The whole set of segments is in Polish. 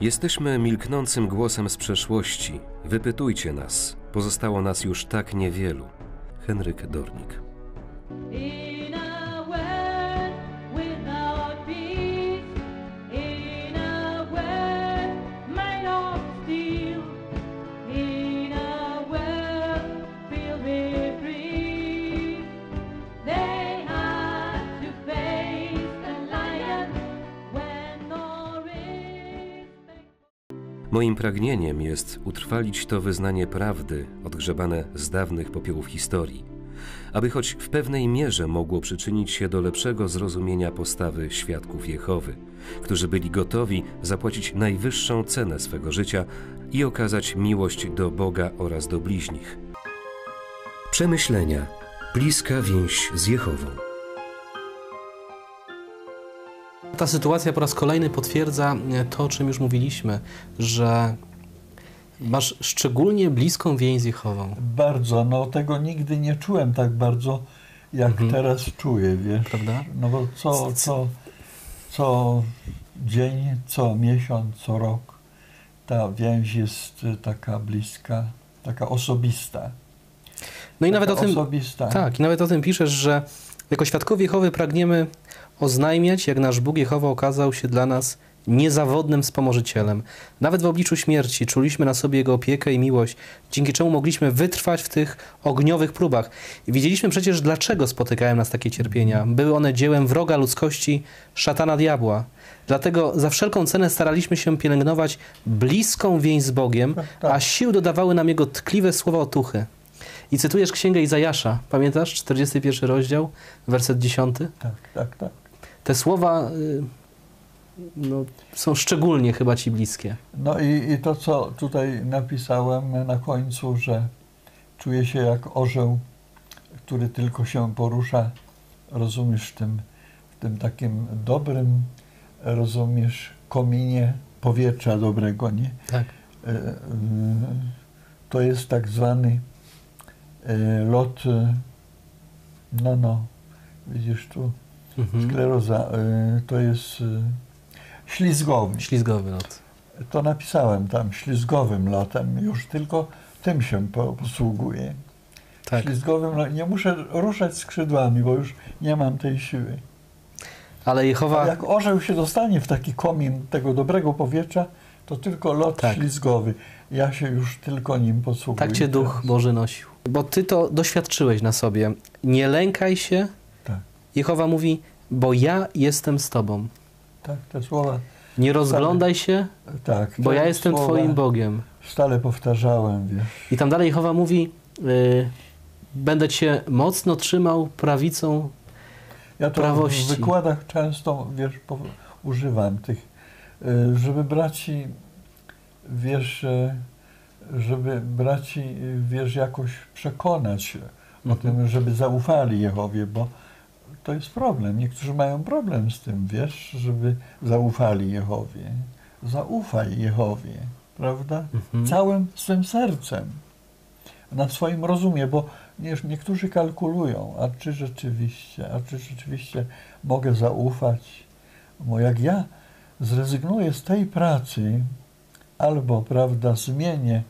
Jesteśmy milknącym głosem z przeszłości. Wypytujcie nas. Pozostało nas już tak niewielu. Henryk Dornik. Moim pragnieniem jest utrwalić to wyznanie prawdy, odgrzebane z dawnych popiołów historii, aby choć w pewnej mierze mogło przyczynić się do lepszego zrozumienia postawy świadków Jehowy, którzy byli gotowi zapłacić najwyższą cenę swego życia i okazać miłość do Boga oraz do bliźnich. Przemyślenia. Bliska więź z Jehową. Ta sytuacja po raz kolejny potwierdza e, to, o czym już mówiliśmy, że masz szczególnie bliską więź z Jehową, Bardzo, no tego nigdy nie czułem tak bardzo, jak Mhm. teraz czuję, wiesz. prawda? No bo co, co, co dzień, co miesiąc, co rok, ta więź jest y, taka bliska, taka osobista. No i nawet o tym, Osobista. tak, i nawet o tym piszesz, że jako świadkowie Jehowy pragniemy oznajmiać, jak nasz Bóg Jehowa okazał się dla nas niezawodnym wspomożycielem. Nawet w obliczu śmierci czuliśmy na sobie Jego opiekę i miłość, dzięki czemu mogliśmy wytrwać w tych ogniowych próbach. I widzieliśmy przecież, dlaczego spotykają nas takie cierpienia. Były one dziełem wroga ludzkości, szatana diabła. Dlatego za wszelką cenę staraliśmy się pielęgnować bliską więź z Bogiem, tak. a sił dodawały nam Jego tkliwe słowa otuchy. I cytujesz księgę Izajasza, pamiętasz? 41 rozdział, werset 10. Tak, tak, tak. Te słowa y, no, są szczególnie chyba ci bliskie. No i, i to, co tutaj napisałem na końcu, że czuję się jak orzeł, który tylko się porusza, rozumiesz, w tym, w tym takim dobrym, rozumiesz, kominie powietrza dobrego, nie? Tak. E, e, To jest tak zwany lot, e, no, no, widzisz tu, Mhm. skleroza, e, to jest e, ślizgowy. Ślizgowy lot. To napisałem tam ślizgowym lotem, już tylko tym się po- posługuję. Tak. Ślizgowym nie muszę ruszać skrzydłami, bo już nie mam tej siły. Ale A Jehowa, jak orzeł się dostanie w taki komin tego dobrego powietrza, to tylko lot Tak. ślizgowy. Ja się już tylko nim posługuję. tak cię Duch. Boży nosił. Bo ty to doświadczyłeś na sobie. Nie lękaj się. Tak. Jehowa mówi, bo ja jestem z tobą. Tak, te słowa, Nie rozglądaj się, tak. bo ja jestem twoim Bogiem. Stale powtarzałem, wiesz. I tam dalej Jehowa mówi, y, będę cię mocno trzymał prawicą. Ja to Prawości. w wykładach często, wiesz, po, używam tych, y, żeby braci, wiesz, y, żeby braci, y, wiesz, jakoś przekonać o Mhm. tym, żeby zaufali Jehowie, bo to jest problem. Niektórzy mają problem z tym, wiesz, żeby zaufali Jehowie. Zaufaj Jehowie, prawda? Mhm. Całym swym sercem, na swoim rozumie, bo nie- niektórzy kalkulują, a czy rzeczywiście, a czy rzeczywiście mogę zaufać? Bo jak ja zrezygnuję z tej pracy, albo, prawda, zmienię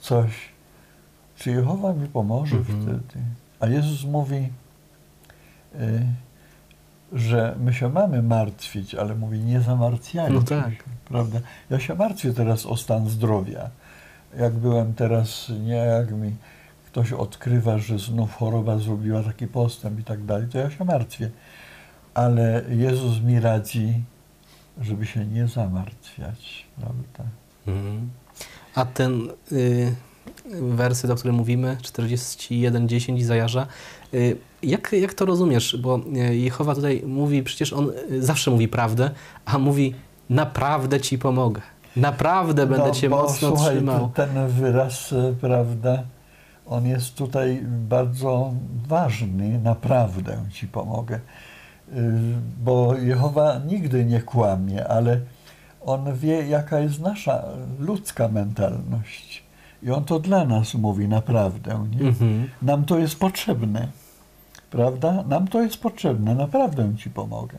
coś, czy Jehowa mi pomoże Mhm. wtedy? A Jezus mówi, y, że my się mamy martwić, ale mówi, nie zamartwiajcie No tak. prawda? Ja się martwię teraz o stan zdrowia. Jak byłem teraz, nie jak mi ktoś odkrywa, że znów choroba zrobiła taki postęp i tak dalej, to ja się martwię. Ale Jezus mi radzi, żeby się nie zamartwiać, prawda? Mhm. A ten y, wersyt, o którym mówimy, 41.10 Izajarza, y, jak, jak to rozumiesz? Bo y, Jehowa tutaj mówi, przecież on y, zawsze mówi prawdę, a mówi naprawdę ci pomogę. Naprawdę będę cię No, bo mocno słuchaj, trzymał. Ten wyraz, e, prawda, on jest tutaj bardzo ważny, naprawdę ci pomogę. Y, Bo Jehowa nigdy nie kłamie, ale on wie, jaka jest nasza ludzka mentalność. I on to dla nas mówi naprawdę. Nie? Mhm. Nam to jest potrzebne. Prawda? Nam to jest potrzebne. Naprawdę ci pomogę.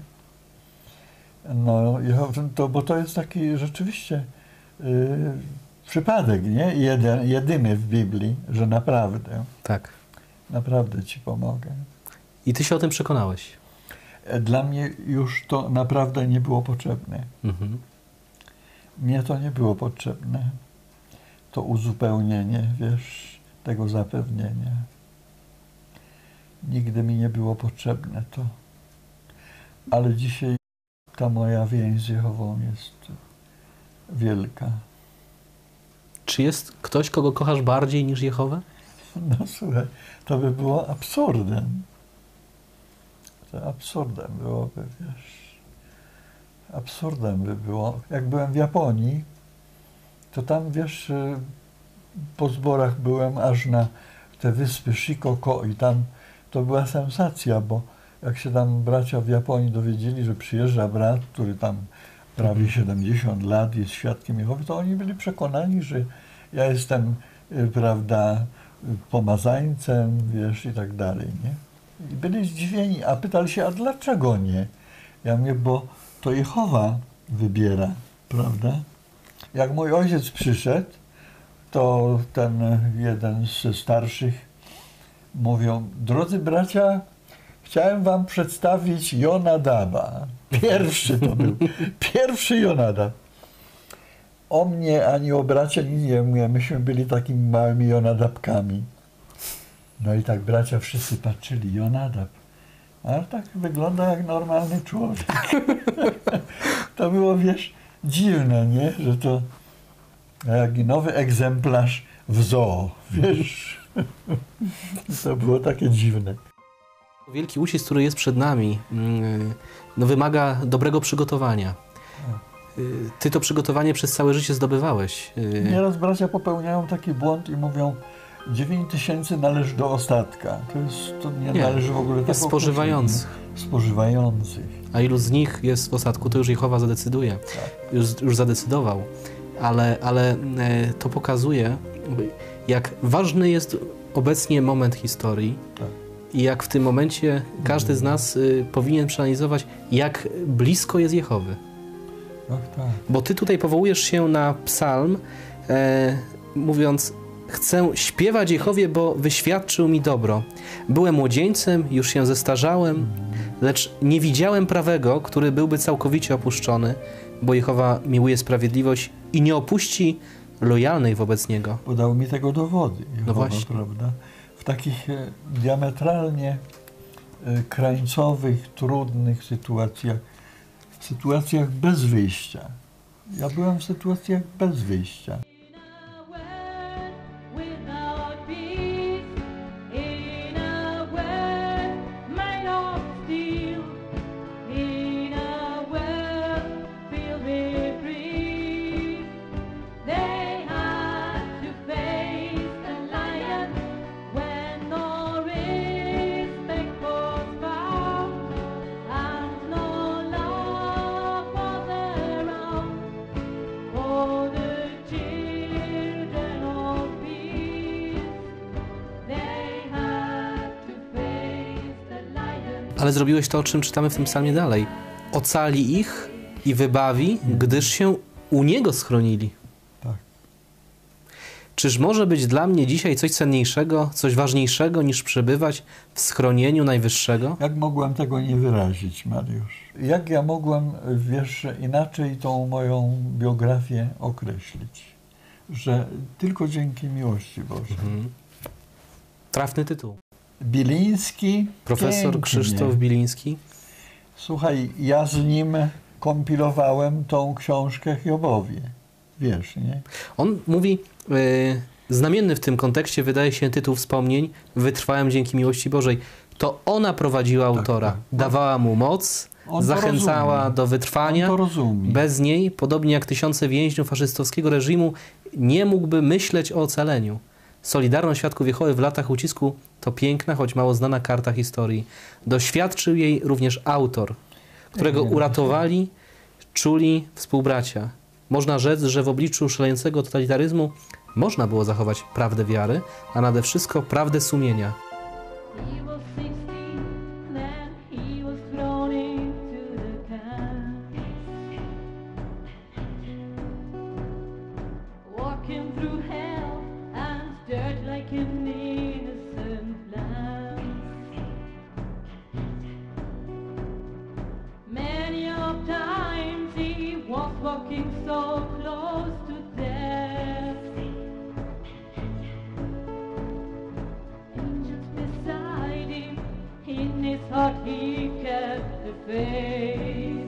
No, to, bo to jest taki rzeczywiście y, przypadek, nie? Jeden, jedyny w Biblii, że naprawdę, Tak. naprawdę ci pomogę. I ty się o tym przekonałeś. Dla mnie już to naprawdę nie było potrzebne. Mhm. Mnie to nie było potrzebne. To uzupełnienie, wiesz, tego zapewnienia. Nigdy mi nie było potrzebne to. Ale dzisiaj ta moja więź z Jehową jest wielka. Czy jest ktoś, kogo kochasz bardziej niż Jehowę? No słuchaj, to by było absurdem. To absurdem byłoby, wiesz. Absurdem by było. Jak byłem w Japonii, to tam, wiesz, y, po zborach byłem aż na te wyspy Shikoku i tam to była sensacja, bo jak się tam bracia w Japonii dowiedzieli, że przyjeżdża brat, który tam prawie 70 lat jest świadkiem Jehowy, to oni byli przekonani, że ja jestem, y, prawda, y, pomazańcem, wiesz, i tak dalej, nie? I byli zdziwieni, a pytali się, a dlaczego nie? Ja mówię, bo to Jehowa wybiera, prawda? Jak mój ojciec przyszedł, to ten jeden z starszych mówią, drodzy bracia, chciałem wam przedstawić Jonadaba. Pierwszy to był, pierwszy Jonadab. O mnie ani o bracia nic nie mówię, myśmy byli takimi małymi Jonadabkami. No i tak bracia wszyscy patrzyli, Jonadab. Ale tak wygląda jak normalny człowiek. to było, wiesz, dziwne, nie? Że to jak nowy egzemplarz w zoo, wiesz. to było takie dziwne. Wielki uścisk, który jest przed nami, mm, no wymaga dobrego przygotowania. Y, Ty to przygotowanie przez całe życie zdobywałeś. Y, Nieraz bracia popełniają taki błąd i mówią 9 tysięcy należy do ostatka. To, jest, to nie, Nie, należy w ogóle jest tak spożywających. Spożywających. A ilu z nich jest w osadku, to już Jehowa zadecyduje. Już, już zadecydował. Ale, ale e, to pokazuje, jak ważny jest obecnie moment historii Tak. i jak w tym momencie każdy z nas y, powinien przeanalizować, jak blisko jest Jehowy. Tak, tak. Bo ty tutaj powołujesz się na psalm, e, mówiąc: Chcę śpiewać Jehowie, bo wyświadczył mi dobro. Byłem młodzieńcem, już się zestarzałem, lecz nie widziałem prawego, który byłby całkowicie opuszczony, bo Jehowa miłuje sprawiedliwość i nie opuści lojalnych wobec niego. Podał mi tego dowody. Jehowa, właśnie. prawda? W takich e, diametralnie e, krańcowych, trudnych sytuacjach, w sytuacjach bez wyjścia. Ja byłem w sytuacjach bez wyjścia. Ale zrobiłeś to, o czym czytamy w tym psalmie dalej. Ocali ich i wybawi, gdyż się u Niego schronili. Tak. Czyż może być dla mnie dzisiaj coś cenniejszego, coś ważniejszego niż przebywać w schronieniu Najwyższego? Jak mogłem tego nie wyrazić, Mariusz? Jak ja mogłem, wiesz, inaczej tą moją biografię określić? Że tylko dzięki miłości Bożej. Mhm. Trafny tytuł. Biliński. Profesor pięknie. Krzysztof Biliński. Słuchaj, ja z nim kompilowałem tą książkę Hiobowie. Wiesz, nie? On mówi, yy, znamienny w tym kontekście wydaje się tytuł wspomnień, wytrwałem dzięki miłości Bożej. To ona prowadziła autora, tak. dawała mu moc, On zachęcała do wytrwania. Bez niej, podobnie jak tysiące więźniów faszystowskiego reżimu, nie mógłby myśleć o ocaleniu. Solidarność Świadków Jehowy w latach ucisku to piękna, choć mało znana karta historii. Doświadczył jej również autor, którego uratowali, czuli współbracia. Można rzec, że w obliczu szalejącego totalitaryzmu można było zachować prawdę wiary, a nade wszystko prawdę sumienia. Walking so close to death. Angels beside him, in his heart he kept the faith.